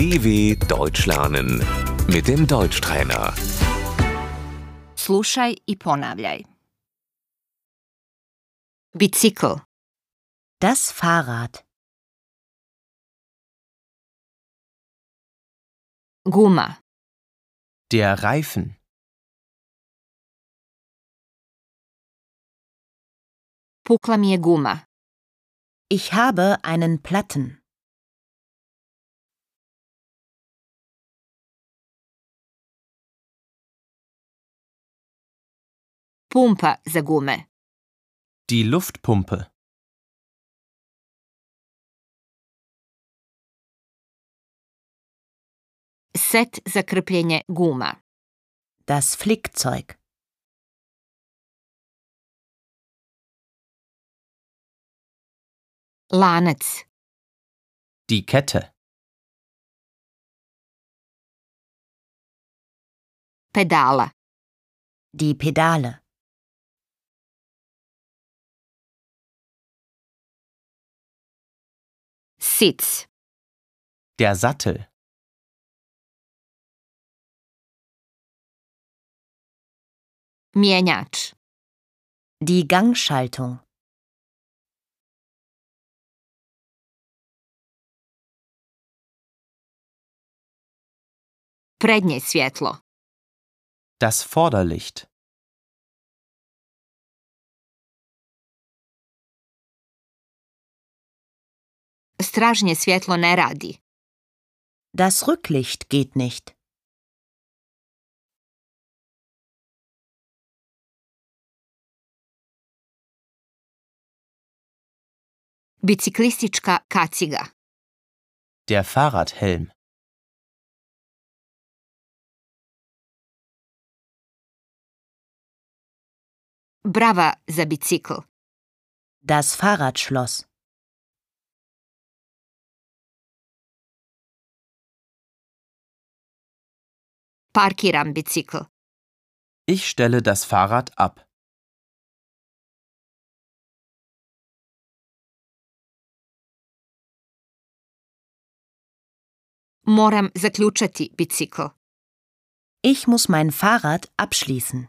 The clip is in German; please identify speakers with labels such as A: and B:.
A: DW Deutsch lernen mit dem Deutschtrainer.
B: Slušaj i ponavljaj. Bicikl,
C: Das Fahrrad.
B: guma,
D: Der Reifen.
B: pukla mi je guma,
C: Ich habe einen Platten.
B: Pumpa za gume,
D: Die Luftpumpe.
B: set za krpljenje guma,
C: Das Flickzeug.
B: lanac,
D: Die Kette.
B: pedala,
C: Die Pedale.
B: Sic,
D: Der Sattel.
B: mjenjač,
C: Die Gangschaltung.
B: prednje svjetlo,
D: Das Vorderlicht.
B: Stražnje svjetlo ne radi,
C: Das Rücklicht geht nicht.
B: biciklistička kaciga,
D: Der Fahrradhelm.
B: brava za bicikl,
C: Das Fahrradschloss.
B: Parkiram bicikl,
D: Ich stelle das Fahrrad ab.
B: moram zaključati bicikl,
C: Ich muss mein Fahrrad abschließen.